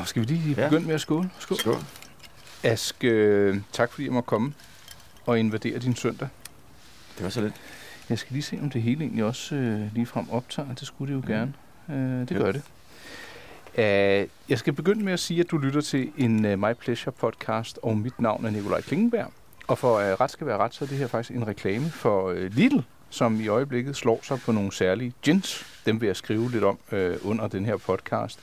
Oh, skal vi lige Ja. begynde med at skåle? Skål. Skål. Ask, øh, tak fordi jeg må komme og invadere din søndag. Det var så lidt. Jeg skal lige se, om det hele egentlig også øh, lige frem optager. Det skulle det jo gerne. Øh, det Ja. gør det. Uh, jeg skal begynde med at sige, at du lytter til en uh, My Pleasure podcast, og mit navn er Nikolaj Klingenberg. Og for uh, ret skal være ret, så er det her faktisk en reklame for uh, Lidl, som i øjeblikket slår sig på nogle særlige gins. Dem vil jeg skrive lidt om uh, under den her podcast.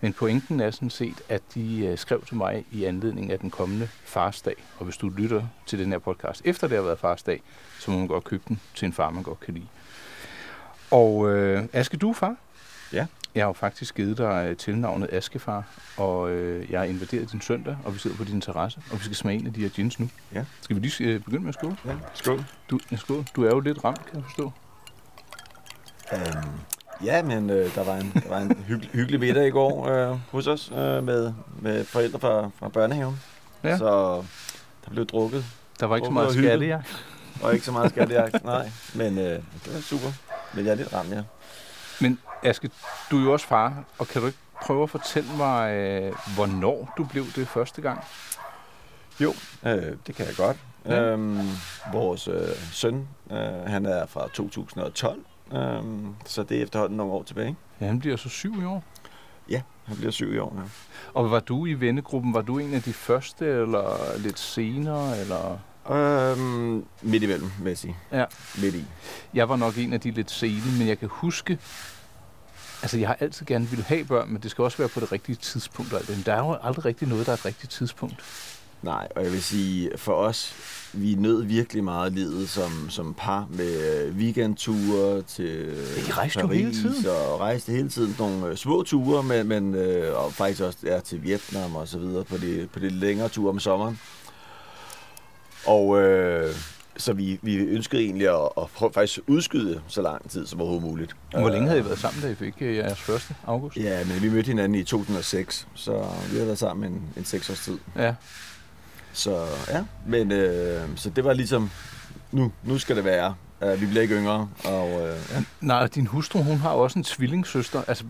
Men pointen er sådan set, at de uh, skrev til mig i anledning af den kommende farsdag. Og hvis du lytter til den her podcast efter det har været farsdag, så må man godt købe den til en far, man godt kan lide. Og øh, Aske, du er far? Ja. Jeg har jo faktisk givet dig øh, tilnavnet Askefar, og øh, jeg har invaderet din søndag, og vi sidder på din terrasse, og vi skal smage en af de her gins nu. Ja. Skal vi lige øh, begynde med at skåle? Ja. Skål. Du, skål. du er jo lidt ramt, kan jeg forstå. Um, ja, men øh, der var en, der var en hyggelig, hyggelig middag i går øh, hos os øh, med, med forældre fra, fra børnehaven. Ja. Så der blev drukket, Der var ikke så meget hvor hyggeligt. skatte, ja. og ikke så meget skattejagt. Nej, men øh, det var super. Men jeg er lidt ramt, ja. Men Aske, du er jo også far, og kan du ikke prøve at fortælle mig, øh, hvornår du blev det første gang? Jo, øh, det kan jeg godt. Ja. Øhm, vores øh, søn, øh, han er fra 2012, øhm, så det er efterhånden nogle år tilbage. Ja, han bliver så syv i år. Ja, han bliver syv i år nu. Og var du i vennegruppen, var du en af de første, eller lidt senere, eller... Øhm, midt imellem, vil jeg sige. Ja. Midt i. Jeg var nok en af de lidt sene, men jeg kan huske, altså jeg har altid gerne ville have børn, men det skal også være på det rigtige tidspunkt. og alt det. Men der er jo aldrig rigtig noget, der er et rigtigt tidspunkt. Nej, og jeg vil sige, for os, vi nød virkelig meget livet som, som par med øh, weekendture til I rejste Paris, hele tiden. Og rejste hele tiden nogle øh, små ture, men, men øh, og faktisk også ja, til Vietnam og så videre på de, på de længere ture om sommeren. Og øh, så vi, vi ønskede egentlig at, at prøve, faktisk udskyde så lang tid som overhovedet muligt. Hvor længe havde I været sammen, da I fik jeres første august? Ja, men vi mødte hinanden i 2006, så vi har været sammen en, en seks års tid. Ja. Så ja, men øh, så det var ligesom, nu, nu skal det være. Uh, vi bliver ikke yngre, og øh, ja. Nej, din hustru, hun har også en tvillingssøster. Altså,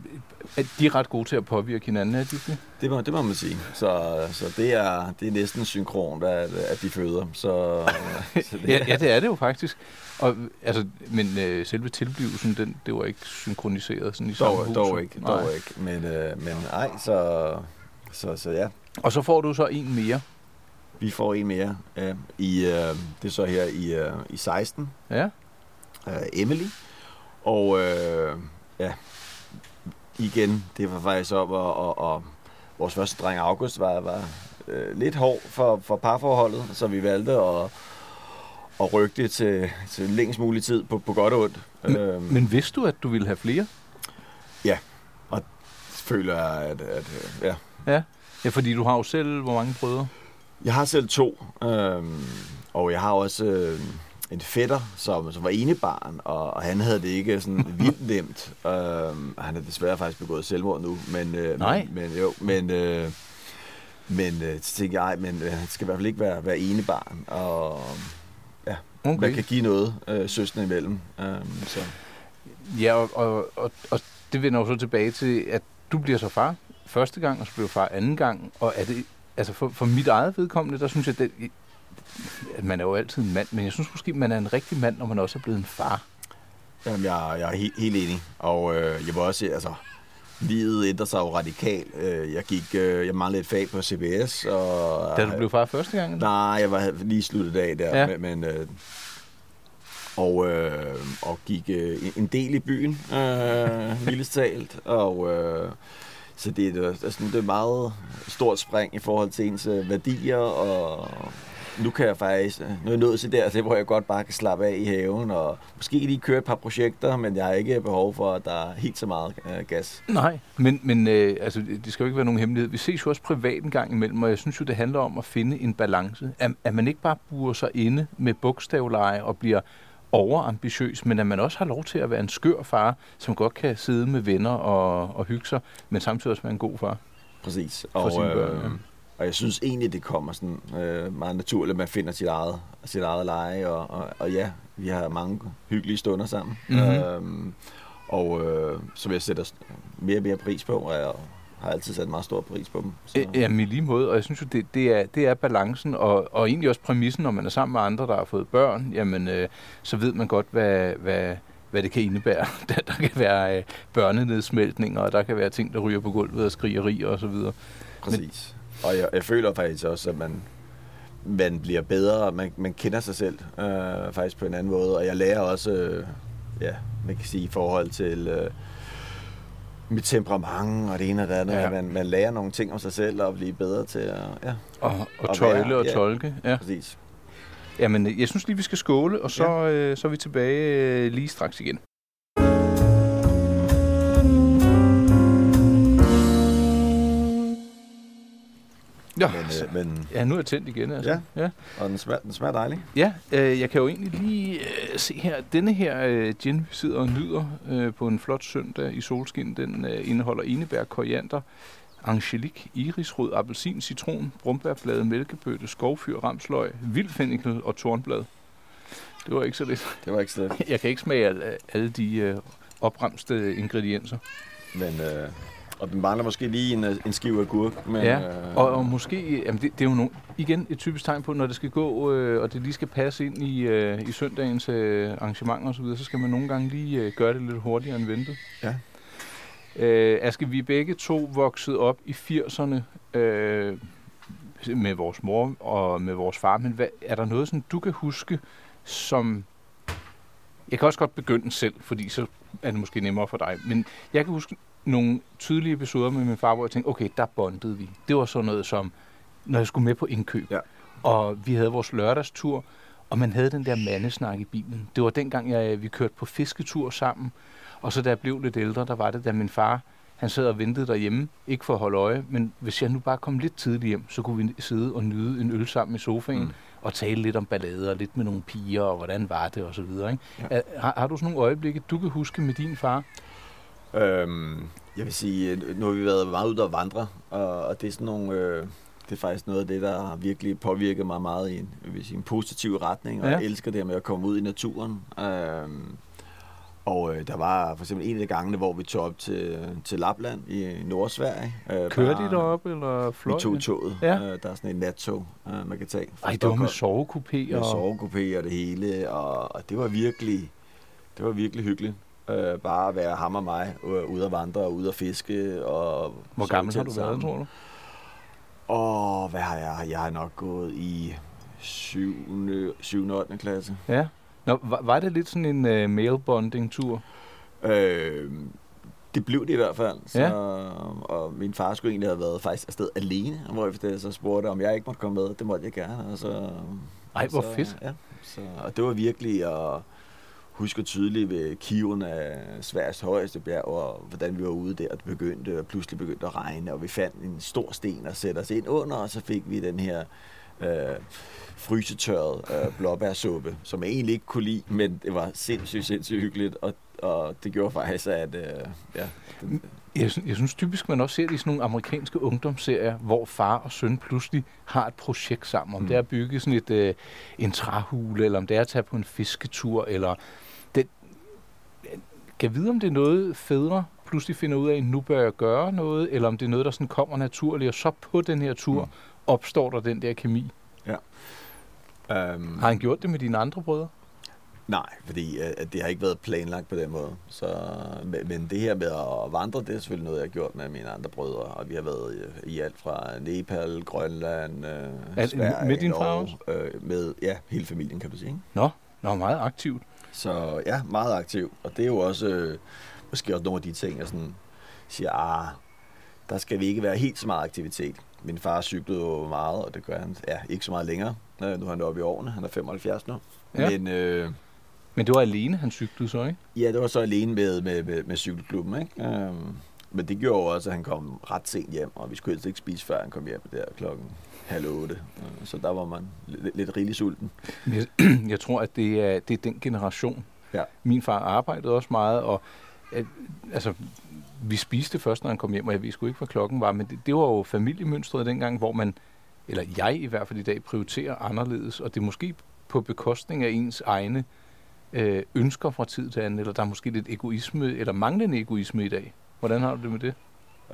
er de er ret gode til at påvirke hinanden, er de det? det, må, det må man sige. Så, så det, er, det er næsten synkront, at, at de føder. Så, så det, Ja, ja, det er det jo faktisk. Og, altså, men øh, selve tilblivelsen, den, det var ikke synkroniseret sådan i samme dog, hus. dog ikke, dog Nej. ikke. Men, øh, men ej, så, så, så ja, Og så får du så en mere. Vi får en mere. Ja, i, øh, det er så her i, øh, i 16. Ja. øh, Emily. Og øh, ja, igen, det var faktisk op, og, og, og vores første dreng August var, var øh, lidt hård for, for parforholdet, så vi valgte at, at rykke det til, til længst mulig tid på, på godt og ondt. Men, Øhm, men vidste du, at du ville have flere? føler jeg, at, at øh, ja. Ja, fordi du har jo selv, hvor mange brødre? Jeg har selv to, øhm, og jeg har også øh, en fætter, som, som var enebarn, og, og han havde det ikke sådan vildt nemt. Øhm, han har desværre faktisk begået selvmord nu, men, øh, Nej. men, men jo, men, øh, men øh, så tænkte jeg, men øh, han skal i hvert fald ikke være, være enebarn, og okay. man kan give noget øh, søstre imellem. Øhm, så. Ja, og, og, og, og det vender jo så tilbage til, at du bliver så far første gang, og så bliver far anden gang. Og er det, altså for, for mit eget vedkommende, der synes jeg, det, at man er jo altid en mand, men jeg synes måske, man er en rigtig mand, når man også er blevet en far. Jamen, jeg, jeg er helt, helt enig, og øh, jeg vil også altså, livet ændrer sig jo radikalt. Øh, jeg gik, øh, jeg manglede et fag på CBS, og... Da du blev far første gang? eller? Nej, jeg var lige sluttet af der, Ja. men... men øh, og, øh, og gik øh, en- en del i byen, øh, mildest talt, og øh, så det, altså, er- det, altså, det er et meget stort spring i forhold til ens øh, værdier, og nu kan jeg faktisk, øh, nu er jeg nået til der, hvor jeg godt bare kan slappe af i haven, og måske lige køre et par projekter, men jeg har ikke behov for, at der er helt så meget øh, gas. Nej, men, men øh, altså, det skal jo ikke være nogen hemmelighed. Vi ses jo også privat en gang imellem, og jeg synes jo, det handler om at finde en balance. At, at man ikke bare burer sig inde med bogstavleje og bliver overambitiøs, men at man også har lov til at være en skør far, som godt kan sidde med venner og, og hygge sig, men samtidig også være en god far. Præcis. For Og, sine børn, øh, og jeg synes egentlig, det kommer sådan øh, meget naturligt, at man finder sit eget, sit eget leje. Og, og, og ja, vi har mange hyggelige stunder sammen. Mhm. Øhm, og øh, som jeg sætter mere og mere pris på, at, har altid sat meget stor pris på dem. Så. Ja, i lige måde, og jeg synes jo, det, det, er, det er balancen, og, og egentlig også præmissen, når man er sammen med andre, der har fået børn, jamen, øh, så ved man godt, hvad, hvad, hvad det kan indebære. Der, der kan være øh, børnenedsmeltninger, og der kan være ting, der ryger på gulvet og skrigeri og så videre. Præcis. Men, og jeg, jeg føler faktisk også, at man, man bliver bedre, man, man kender sig selv øh, faktisk på en anden måde, og jeg lærer også, øh, ja, man kan sige, i forhold til øh, mit temperament og det ene og det andet, ja. man, man lærer nogle ting om sig selv og blive bedre til at, ja, og, og tøjle være, og tolke. Ja, præcis. Jamen, jeg synes lige, vi skal skåle, og så, ja. øh, så er vi tilbage øh, lige straks igen. Ja, men, øh, men, ja, nu er jeg tændt igen. Altså. Ja, ja. og den smager, den smager dejlig. Ja, øh, jeg kan jo egentlig lige øh, se her. Denne her øh, gin, vi sidder og nyder øh, på en flot søndag i solskin, den øh, indeholder enebær, koriander, angelik, irisrød, appelsin, citron, brumbærblade, mælkebøtte, skovfyr, ramsløg, vildfændikel og tornblad. Det var ikke så lidt. Det var ikke så lidt. Jeg kan ikke smage alle, alle de øh, opremste ingredienser. Men øh, og den mangler måske lige en, en skive agurk. Men, ja, øh, og, og måske, jamen det, det er jo no, igen et typisk tegn på, når det skal gå, øh, og det lige skal passe ind i, øh, i søndagens øh, arrangementer osv., så, så skal man nogle gange lige øh, gøre det lidt hurtigere end ventet. Ja. Øh, Aske, vi begge to vokset op i 80'erne øh, med vores mor og med vores far, men hvad, er der noget, som du kan huske, som... Jeg kan også godt begynde selv, fordi så er det måske nemmere for dig, men jeg kan huske nogle tydelige episoder med min far, hvor jeg tænkte, okay, der bondede vi. Det var sådan noget som, når jeg skulle med på indkøb, ja. og vi havde vores lørdagstur, og man havde den der mandesnak i bilen. Det var dengang, jeg, vi kørte på fisketur sammen, og så da jeg blev lidt ældre, der var det, da min far, han sad og ventede derhjemme, ikke for at holde øje, men hvis jeg nu bare kom lidt tidligt hjem, så kunne vi sidde og nyde en øl sammen i sofaen, mm. og tale lidt om ballader, lidt med nogle piger, og hvordan var det, og så videre. Ikke? Ja. Har, har du sådan nogle øjeblikke, du kan huske med din far? Øhm, jeg vil sige, nu har vi været meget ude og vandre, og, og det er sådan nogle... Øh, det er faktisk noget af det, der har virkelig påvirket mig meget i en, vil sige, en positiv retning, og ja. jeg elsker det med at komme ud i naturen. Øhm, og øh, der var for eksempel en af de gangene, hvor vi tog op til, til Lapland i Nordsverige. Øh, Kørte I derop, eller fløj? Vi tog toget. Ja. Øh, der er sådan et nattog, øh, man kan tage. Ej, det var med sovekupé. Og... Med sovekupé og det hele, og, og det var virkelig, det var virkelig hyggeligt. Øh, bare at være ham og mig øh, ude at vandre og ude at fiske. Og Hvor gammel har du været, tror du? Og hvad har jeg? Jeg har nok gået i 7. 7. 8. klasse. Ja. Nå, var, var det lidt sådan en uh, mailbonding-tur? Øh, det blev det i hvert fald. Så, ja. Og min far skulle egentlig have været faktisk afsted alene, hvor jeg så spurgte, om jeg ikke måtte komme med. Det måtte jeg gerne. Og så, Ej, hvor så, fedt. Ja, så, og det var virkelig at husker tydeligt ved kiven af Sveriges højeste bjerg, og hvordan vi var ude der, og det begyndte, og pludselig begyndte at regne, og vi fandt en stor sten at sætte os ind under, og så fik vi den her øh, frysetørret øh, blåbærsuppe, som jeg egentlig ikke kunne lide, men det var sindssygt, sindssygt hyggeligt, og, og det gjorde faktisk, at øh, ja, den, jeg, jeg synes typisk, man også ser det i sådan nogle amerikanske ungdomsserier, hvor far og søn pludselig har et projekt sammen. Om mm. det er at bygge sådan et, øh, en træhule, eller om det er at tage på en fisketur, eller kan vide, om det er noget, fædre pludselig finder ud af, nu bør jeg gøre noget, eller om det er noget, der sådan kommer naturligt, og så på den her tur mm. opstår der den der kemi. Ja. Um, har han gjort det med dine andre brødre? Nej, fordi uh, det har ikke været planlagt på den måde. Så, men, men det her med at vandre, det er selvfølgelig noget, jeg har gjort med mine andre brødre. Og vi har været i, i alt fra Nepal, Grønland, Al, Sverige, Med din far også? Uh, med, ja, hele familien, kan man sige. Nå, Nå meget aktivt. Så ja, meget aktiv. Og det er jo også øh, måske også nogle af de ting, jeg sådan siger, ah, der skal vi ikke være helt så meget aktivitet. Min far cyklede jo meget, og det gør han ja, ikke så meget længere. Øh, nu er han oppe i årene, han er 75 nu. Ja. Men, øh, Men det var alene, han cyklede så, ikke? Ja, det var så alene med, med, med, med cykelklubben, ikke? Øhm, men det gjorde også, at han kom ret sent hjem, og vi skulle helst ikke spise, før han kom hjem der klokken halv otte. Så der var man lidt, lidt rigelig sulten. Jeg, jeg tror, at det er, det er den generation. Ja. Min far arbejdede også meget, og at, altså, vi spiste først, når han kom hjem, og jeg ved sgu ikke, hvad klokken var, men det, det var jo familiemønstret dengang, hvor man, eller jeg i hvert fald i dag, prioriterer anderledes, og det er måske på bekostning af ens egne øh, ønsker fra tid til anden, eller der er måske lidt egoisme, eller manglende egoisme i dag. Hvordan har du det med det?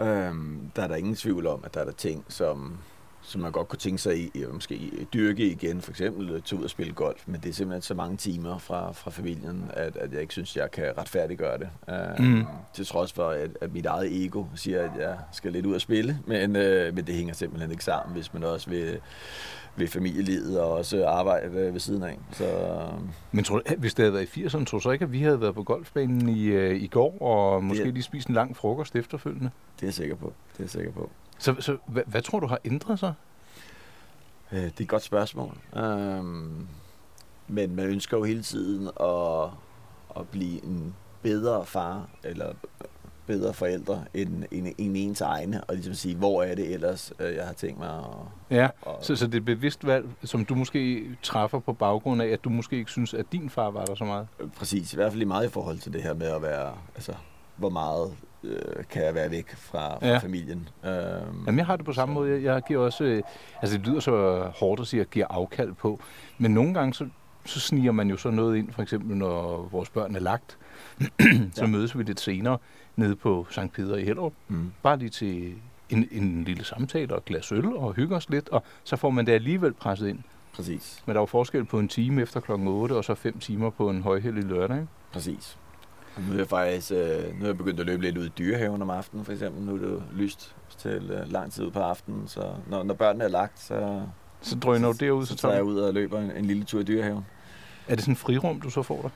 Øhm, der er der ingen tvivl om, at der er der ting, som, som man godt kunne tænke sig i, måske dyrke igen, for eksempel øh, tage ud og spille golf, men det er simpelthen så mange timer fra, fra familien, at, at jeg ikke synes, jeg kan retfærdiggøre det. Mm. Til trods for, at, at mit eget ego siger, at jeg skal lidt ud og spille, men, øh, men det hænger simpelthen ikke sammen, hvis man også vil, vil familielivet og også arbejde ved siden af. Så, Men tror du, hvis det havde været i 80'erne, tror du så ikke, at vi havde været på golfbanen i, i går, og måske Det- lige spist en lang frokost efterfølgende? det er jeg sikker på. Det er jeg sikker på. Så, så hvad, hvad tror du har ændret sig? Øh, Det er et godt spørgsmål. Øhm, men man ønsker jo hele tiden at, at blive en bedre far, eller bedre forældre, end, end, end ens egne, og ligesom sige, hvor er det ellers, øh, jeg har tænkt mig at... Ja, at så, så det er et bevidst valg, som du måske træffer på baggrund af, at du måske ikke synes, at din far var der så meget. Præcis, i hvert fald i meget i forhold til det her med at være, altså, hvor meget øh, kan jeg være væk fra, fra Ja. familien. Øhm, Jamen, jeg har det på samme så- måde. Jeg, jeg giver også... Øh, altså, det lyder så hårdt at sige, at jeg giver afkald på. Men nogle gange, så, så sniger man jo så noget ind. For eksempel, når vores børn er lagt, så Ja. mødes vi lidt senere nede på St. Peter i Hellerup. Mm, Bare lige til en, en lille samtale og et glas øl og hygge os lidt. Og så får man det alligevel presset ind. præcis, Men der er jo forskel på en time efter klokken 8, og så fem timer på en højhellig lørdag. Ikke? præcis. Nu er jeg faktisk øh, nu er jeg begyndt at løbe lidt ud i dyrehaven om aftenen, for eksempel. Nu er det lyst til øh, lang tid på aftenen, så når, når børnene er lagt, så, Så drøner du derud, så så tager jeg ud og løber en, en lille tur i dyrehaven. Er det sådan en frirum, du så får der?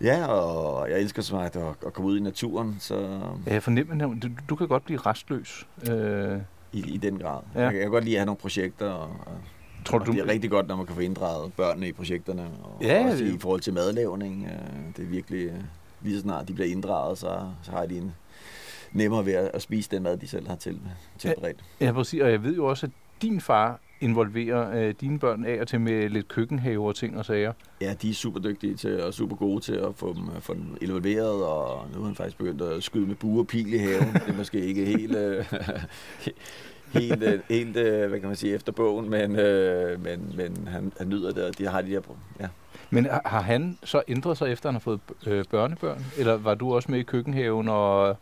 Ja, og jeg elsker så meget at, at komme ud i naturen, så Ja, jeg fornemmer, at du, du kan godt blive restløs. Øh, i, i den grad. Ja. Jeg, kan, jeg kan godt lide at have nogle projekter, og, og tror du, det er rigtig godt, når man kan få inddraget børnene i projekterne. Og Ja, også i forhold til madlavning. øh, Det er virkelig, øh, lige så snart de bliver inddraget, så, så har de en nemmere ved at, spise den mad, de selv har til, tilberedt. Ja, præcis. Og jeg ved jo også, at din far involverer øh, dine børn af og til med lidt køkkenhave og ting og sager. Ja, de er super dygtige til og super gode til at få dem, få dem involveret, og nu har han faktisk begyndt at skyde med bue og pil i haven. Det er måske ikke helt, øh, helt, øh, helt øh, hvad kan man sige, efter bogen, men, øh, men, men han, han nyder det, og de har de der, ja. Men har, han så ændret sig, efter han har fået øh, børnebørn? Eller var du også med i køkkenhaven og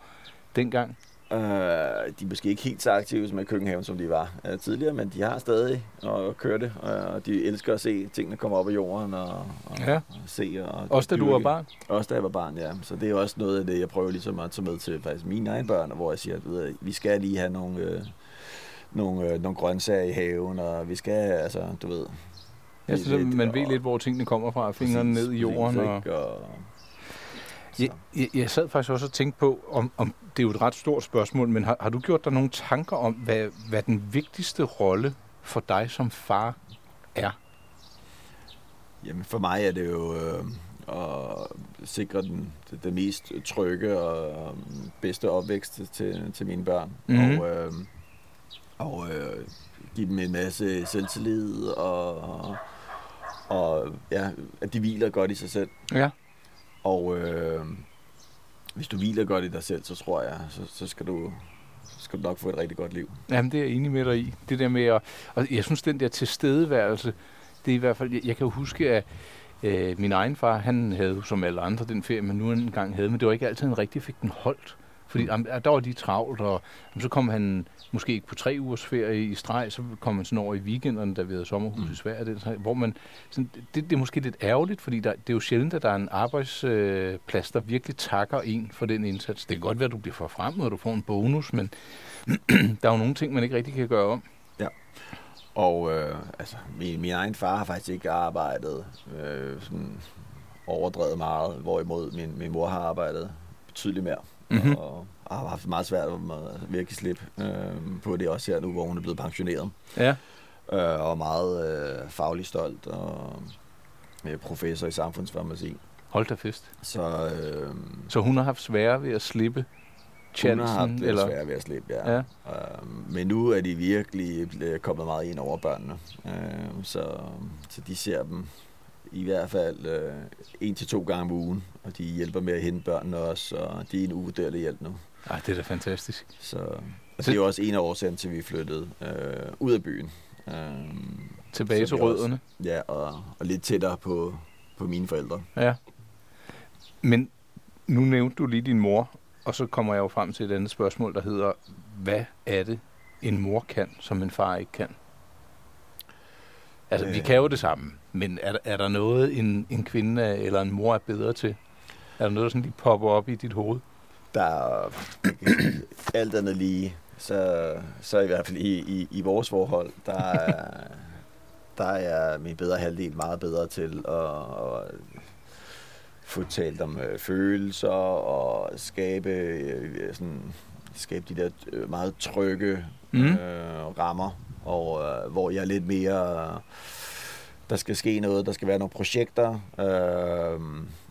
dengang? Øh, de er måske ikke helt så aktive som i køkkenhaven, som de var øh, tidligere, men de har stadig at køre det, og de elsker at se tingene komme op af jorden og, og, Ja. og se. Og Også da du var barn? Også da jeg var barn, ja. Så det er også noget af det, jeg prøver ligesom at tage med til faktisk mine egne børn, hvor jeg siger, at vi skal lige have nogle, øh, nogle, øh, nogle grøntsager i haven, og vi skal, altså, du ved... Ja, så lidt, man ved og- lidt, hvor tingene kommer fra. Fingrene ned i jorden. Og... og. Jeg, jeg, jeg sad faktisk også og tænkte på, om, om det er jo et ret stort spørgsmål, men har, har du gjort dig nogle tanker om, hvad, hvad den vigtigste rolle for dig som far er? Jamen for mig er det jo øh, at sikre den, det, det mest trygge og øh, bedste opvækst til, til mine børn. Mhm. Og, øh, og øh, give dem en masse selvtillid og, og ja, at de hviler godt i sig selv. Ja. Og øh, hvis du hviler godt i dig selv, så tror jeg, så, så skal du skal du nok få et rigtig godt liv. Jamen, det er jeg enig med dig i. Det der med at, og jeg synes, den der tilstedeværelse, det er i hvert fald, jeg, jeg kan jo huske, at øh, min egen far, han havde som alle andre den ferie, man nu engang havde, men det var ikke altid, han rigtig fik den holdt. Fordi jamen, der var de travlt, og jamen, så kom han måske ikke på tre ugers ferie i streg, så kom han sådan over i weekenderne, da vi havde sommerhus i Sverige, den, hvor man, sådan, det, det er måske lidt ærgerligt, fordi der, det er jo sjældent, at der er en arbejdsplads, der virkelig takker en for den indsats. Det kan godt være, at du bliver forfremmet, og du får en bonus, men der er jo nogle ting, man ikke rigtig kan gøre om. Og øh, altså, min, min egen far har faktisk ikke arbejdet øh, sådan overdrevet meget, hvorimod min, min mor har arbejdet betydeligt mere. Mhm. Og har haft meget svært med at virkelig slippe øh, på det også her nu, hvor hun er blevet pensioneret. Ja. Øh, og meget øh, faglig stolt og øh, professor i samfundsfarmaci. Hold da fest. Så øh, Så hun har haft svære ved at slippe hun har haft chancen? lidt Eller? svært ved at slippe, ja. Ja. Øh, men nu er de virkelig blevet- kommet meget ind over børnene. Øh, så, så de ser dem i hvert fald øh, en til to gange om ugen, og de hjælper med at hente børnene også, og de er en uvurderlig hjælp nu. Ej, det er da fantastisk. Så, og det er jo også en af årsagen til, at vi flyttede øh, ud af byen. Øh, Tilbage til vi også- rødderne. ja, og, og lidt tættere på, på mine forældre. Ja. Men nu nævnte du lige din mor, og så kommer jeg jo frem til et andet spørgsmål, der hedder, hvad er det, en mor kan, som en far ikke kan? Altså, øh. vi kan jo det samme, men er, er der noget, en, en kvinde eller en mor er bedre til? Er der noget, der sådan lige popper op i dit hoved? Der er alt andet lige, så, så i hvert fald i, i, i vores forhold, der er, der er min bedre halvdel meget bedre til at, at få talt om øh, følelser og skabe øh, sådan skabe de der øh, meget trygge mm. øh, rammer, og øh, hvor jeg er lidt mere der skal ske noget, der skal være nogle projekter. Øh,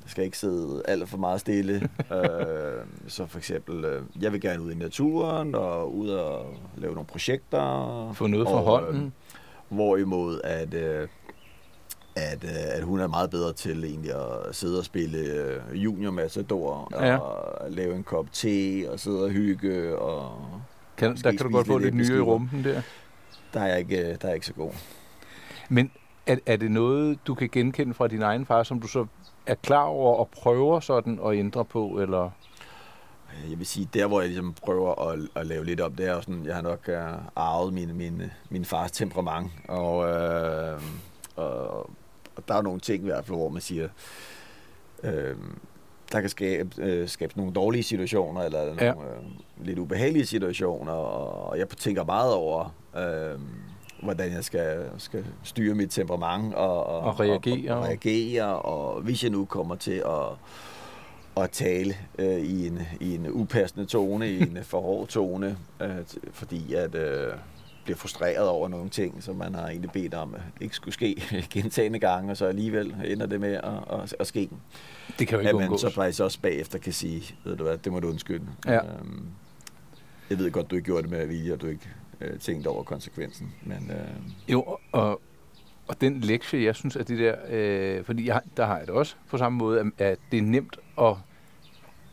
skal ikke sidde alt for meget stille. øh, så for eksempel, øh, jeg vil gerne ud i naturen og ud og lave nogle projekter. Få noget for hånden. Øh, hvorimod at, øh, at, øh, at hun er meget bedre til egentlig at sidde og spille øh, junior matador ja. og lave en kop te og sidde og hygge. Og kan, der kan du godt få lidt nye i rumpen der. Der er jeg ikke, der er jeg ikke så god. Men er, er det noget, du kan genkende fra din egen far, som du så er klar over og prøver sådan at ændre på, eller? Jeg vil sige, der hvor jeg ligesom prøver at, at lave lidt op, det er sådan, jeg har nok uh, arvet min, min, min fars temperament, og, uh, og, og der er nogle ting i hvert fald, hvor man siger, uh, der kan skabe, uh, skabe nogle dårlige situationer, eller nogle ja. uh, lidt ubehagelige situationer, og jeg tænker meget over, uh, hvordan jeg skal, skal styre mit temperament og, og, og reagere. Og, og, reagere, og hvis jeg nu kommer til at, at tale øh, i, en, i en upassende tone, i en for hård tone, øh, fordi at øh, bliver frustreret over nogle ting, som man har egentlig bedt om ikke skulle ske gentagende gange, og så alligevel ender det med at, at, at ske. Det kan jo ikke at man undgås. så faktisk også bagefter kan sige, ved du hvad, det må du undskylde. Ja. Øhm, jeg ved godt, du ikke gjorde det med vilje, og du ikke øh, tænkt over konsekvensen. Men, øh... Jo, og, og den lektie, jeg synes, at det der, øh, fordi jeg, der har jeg det også på samme måde, at det er nemt at,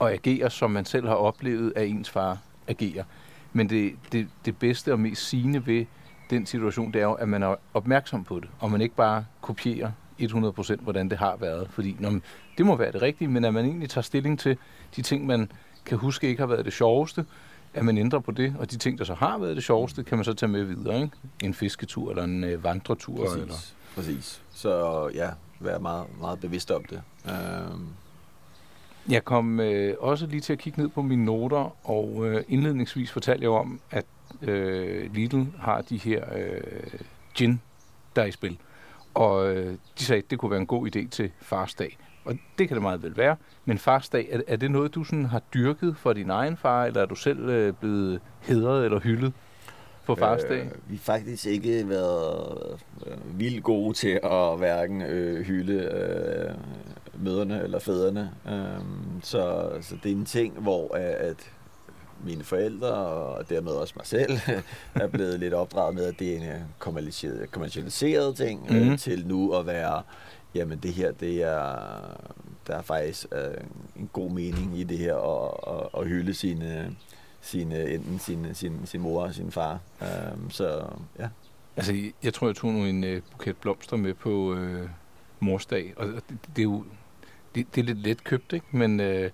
at agere, som man selv har oplevet, at ens far agerer. Men det, det, det bedste og mest sigende ved den situation, det er jo, at man er opmærksom på det, og man ikke bare kopierer 100% hvordan det har været. Fordi når man, det må være det rigtige, men at man egentlig tager stilling til de ting, man kan huske ikke har været det sjoveste, at man ændrer på det, og de ting, der så har været det sjoveste, kan man så tage med videre, ikke? En fisketur eller en øh, vandretur. Præcis. Eller... Præcis. Så ja, være meget, meget bevidst om det. Um... Jeg kom øh, også lige til at kigge ned på mine noter, og øh, indledningsvis fortalte jeg om, at øh, Lidl har de her øh, gin, der er i spil. Og øh, de sagde, at det kunne være en god idé til farsdag. Og det kan det meget vel være. Men farsdag, er, er det noget, du sådan har dyrket for din egen far, eller er du selv øh, blevet hedret eller hyldet på farsdag? Øh, vi har faktisk ikke været øh, vildt gode til at hverken øh, hylde øh, møderne eller fædrene. Øh, så, så det er en ting, hvor at mine forældre, og dermed også mig selv, er blevet lidt opdraget med, at det er en kommercialiseret ting, mm-hmm. øh, mhm. til nu at være jamen det her, det er, der er faktisk øh, en god mening i det her, at, at, at hylde sine, sine, enten sin, sin, sin mor og sin far. Um, så ja. Altså, jeg tror, jeg tog nu en uh, buket blomster med på uh, morsdag, og det, det er jo det, det er lidt let købt, ikke? Men uh, jeg,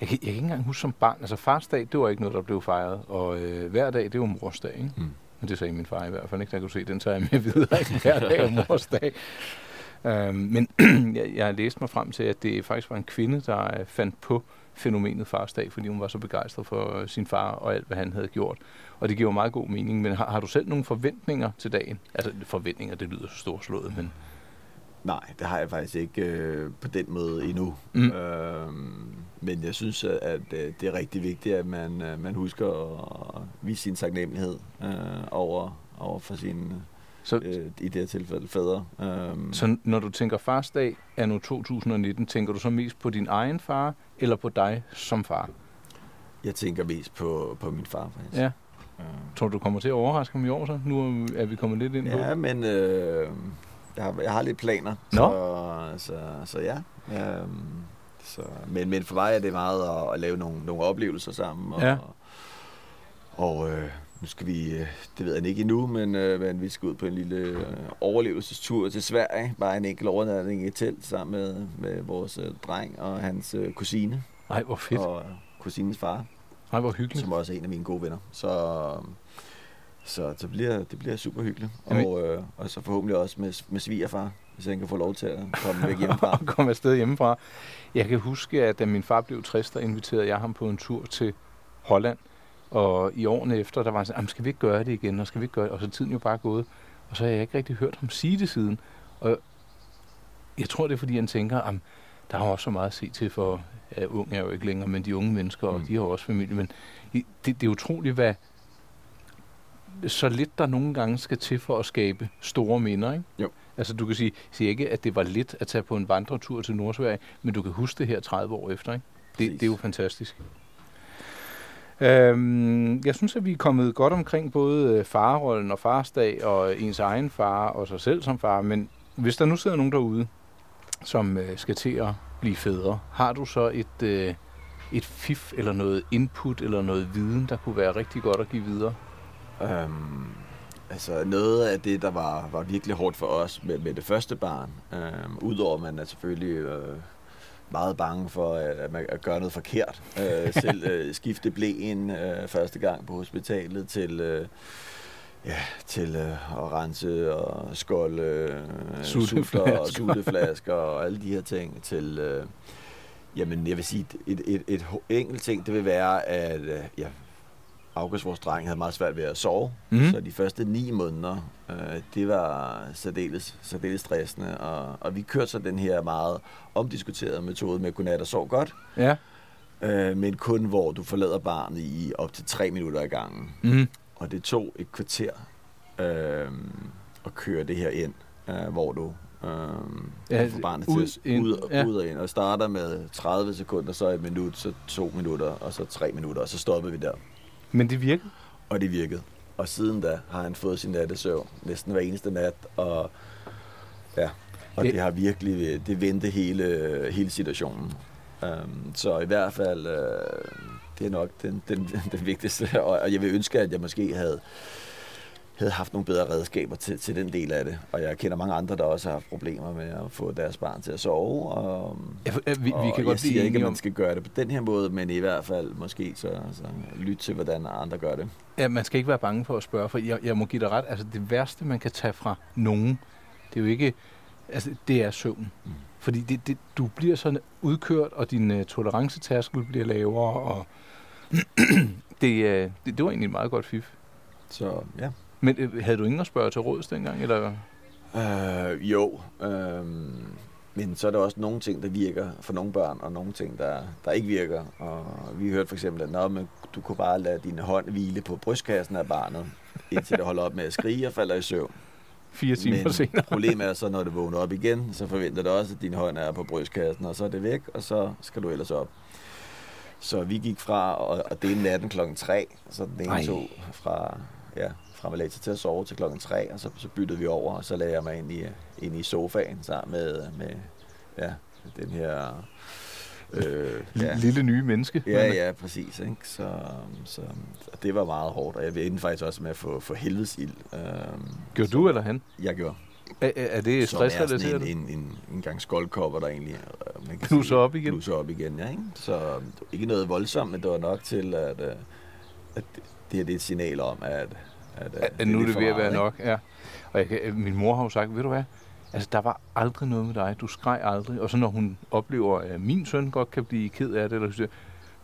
jeg kan ikke engang huske som barn, altså farsdag, det var ikke noget, der blev fejret, og uh, hver dag, det var morsdag, ikke? Mm. Men det sagde min far i hvert fald ikke, der kunne se, den tager jeg med videre, ikke? Hver dag er morsdag. Øh, men jeg, jeg har læst mig frem til, at det faktisk var en kvinde, der øh, fandt på fænomenet farsdag, fordi hun var så begejstret for sin far og alt, hvad han havde gjort. Og det giver meget god mening. Men har, har du selv nogle forventninger til dagen? Altså forventninger, det lyder så storslået, men... Nej, det har jeg faktisk ikke øh, på den måde endnu. Mm. Øh, men jeg synes, at, at øh, det er rigtig vigtigt, at man, øh, man husker at vise sin taknemmelighed øh, over, over for sin så, øh, i det her tilfælde fædre. Um, så når du tænker farsdag er nu 2019, tænker du så mest på din egen far, eller på dig som far? Jeg tænker mest på, på min far, faktisk. Ja. Uh, Tror du, du kommer til at overraske ham i år så? Nu er vi kommet lidt ind på Ja, men øh, jeg, har, jeg har lidt planer. Nå. Så, så, så ja. Um, så, men, men for mig er det meget at, at lave nogle, nogle oplevelser sammen. Og, ja. og, og øh, nu skal vi, øh, det ved jeg ikke endnu, men, øh, men vi skal ud på en lille øh, overlevelsestur til Sverige. Bare en enkelt overnatning i et telt sammen med, med vores dreng og hans kusine. Nej, hvor fedt. Og, kusines far, Nej, hvor hyggeligt. som også er en af mine gode venner. Så, så det, bliver, det bliver super hyggeligt. Og, øh, og så forhåbentlig også med, med svigerfar, hvis han kan få lov til at komme væk hjemmefra. og komme afsted hjemmefra. Jeg kan huske, at da min far blev 60, der inviterede jeg ham på en tur til Holland. Og i årene efter, der var han sådan, "Jamen, skal vi ikke gøre det igen, og skal vi ikke gøre det? Og så er tiden jo bare gået. Og så har jeg ikke rigtig hørt ham sige det siden. Og jeg tror, det er, fordi han tænker, at der er jo også så meget at se til for, ja, unge er jo ikke længere, men de unge mennesker, og Mm. de har også familie. Men det, det er utroligt, hvad så lidt der nogle gange skal til for at skabe store minder, ikke? Jo. Altså du kan sige, sige ikke, at det var lidt at tage på en vandretur til Nordsverige, men du kan huske det her 30 år efter, ikke? Det, Præcis. det er jo fantastisk. Øhm, jeg synes, at vi er kommet godt omkring både øh, farrollen og farsdag og ens egen far og sig selv som far, men hvis der nu sidder nogen derude, som øh, skal til at blive fædre, har du så et, øh, et fif eller noget input eller noget viden, der kunne være rigtig godt at give videre? Øhm, altså noget af det, der var, var virkelig hårdt for os med, med det første barn, øhm, udover at man er selvfølgelig øh, meget bange for at, man at gøre noget forkert. Øh, selv øh, skifte blæen øh, første gang på hospitalet til... Øh, Ja, til øh, at rense og skolde øh, Sutteflasker. og sutteflasker og alle de her ting til... Øh, jamen, jeg vil sige, et, et, et, ho- enkelt ting, det vil være, at øh, ja, August, vores dreng, havde meget svært ved at sove. Mm. Så de første ni måneder, øh, det var særdeles, særdeles stressende. Og, og vi kørte så den her meget omdiskuterede metode med godnat og sov godt. Ja. Øh, men kun hvor du forlader barnet i op til tre minutter ad gangen. Mm. Og det tog et kvarter øh, at køre det her ind, øh, hvor du øh, Ja, får barnet ud, til at ind, ud, ja. ud og ind. Og starter med 30 sekunder, så et minut, så to minutter, og så tre minutter, og så stoppede vi der. Men det virker. Og det virkede. Og siden da har han fået sin nattesøvn næsten hver eneste nat, og ja, og Det- det, har virkelig, det vendte hele, hele situationen. Um, så i hvert fald, uh, det er nok den, den, den vigtigste, og, og jeg vil ønske, at jeg måske havde, havde haft nogle bedre redskaber til, til den del af det. Og jeg kender mange andre, der også har haft problemer med at få deres barn til at sove. Og, Ja, vi, vi og kan jeg godt siger blive ikke, at man skal gøre det på den her måde, men i hvert fald måske så, så lytte til, hvordan andre gør det. ja, man skal ikke være bange for at spørge, for jeg, jeg må give dig ret. Altså det værste, man kan tage fra nogen, det er jo ikke, altså det er søvn. Mm. Fordi det, det, du bliver sådan udkørt, og din uh, tolerancetærskel bliver lavere, og det, uh, det, det var egentlig et meget godt fif. Så ja. Men uh, havde du ingen at spørge til råds dengang, eller? Øh, jo, øh, men så er der også nogle ting, der virker for nogle børn, og nogle ting, der, der ikke virker. Og vi hørte for eksempel, at Nå, men du kunne bare lade din hånd hvile på brystkassen af barnet, indtil det holder op med at skrige og falder i søvn. Fire timer Men senere. problemet er så, når det vågner op igen, så forventer det også, at din hånd er på brystkassen, og så er det væk, og så skal du ellers op. Så vi gik fra at, at dele natten klokken 3, så den ene Ej. tog fra, ja, fra man lagde sig til at sove til klokken 3, og så, så byttede vi over, og så lagde jeg mig ind i, ind i sofaen sammen med, med ja, den her... Øh, ja, Lille nye menneske. Ja, ja, præcis. Ikke? Så, så og det var meget hårdt, og jeg endte faktisk også med at få, få helvedes ild. Øhm, Gjorde du eller han? Jeg gjorde. Er, er det Som er stressrelateret? en, en, en, en gang skoldkopper, der egentlig øh, man kan Knuser op igen. Knuser op igen, ja. Ikke? Så ikke noget voldsomt, men det var nok til, at, øh, at det her det er et signal om, at, at, at, at nu er det ved at være nok. Ja. Og jeg kan, min mor har jo sagt, ved du hvad, altså der var aldrig noget med dig, du skreg aldrig. Og så når hun oplever, at min søn godt kan blive ked af det, eller siger,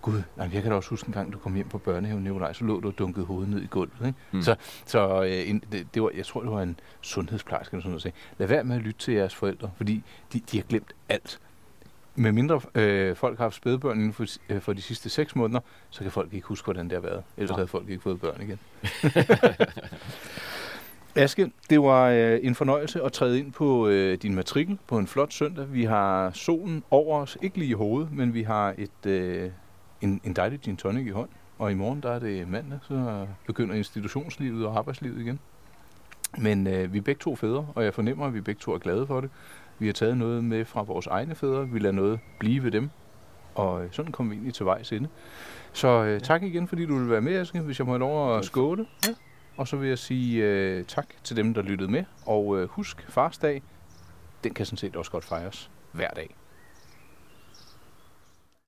Gud, nej, jeg kan da også huske en gang, du kom hjem på børnehaven, Nikolaj, så lå du og dunkede hovedet ned i gulvet. Ikke? Mm. Så, så øh, en, det, det var, jeg tror, det var en sundhedsplejerske, eller sådan noget, der sagde, lad være med at lytte til jeres forældre, fordi de, de har glemt alt. Med mindre øh, folk har haft spædbørn inden for, øh, for de sidste seks måneder, så kan folk ikke huske, hvordan det har været. Ellers Nå. havde folk ikke fået børn igen. Aske, det var øh, en fornøjelse at træde ind på øh, din matrikel på en flot søndag. Vi har solen over os, ikke lige i hovedet, men vi har et, øh, en, en dejlig gin tonic i hånd. Og i morgen, der er det mandag, så begynder institutionslivet og arbejdslivet igen. Men øh, vi er begge to fædre, og jeg fornemmer, at vi begge to er glade for det. Vi har taget noget med fra vores egne fædre, vi lader noget blive ved dem, og øh, sådan kommer vi egentlig til vejs ende. Så øh, tak igen, fordi du vil være med, Aske, hvis jeg må have lov at skåle. Ja. Og så vil jeg sige øh, tak til dem, der lyttede med, og øh, husk, farsdag, den kan sådan set også godt fejres hver dag.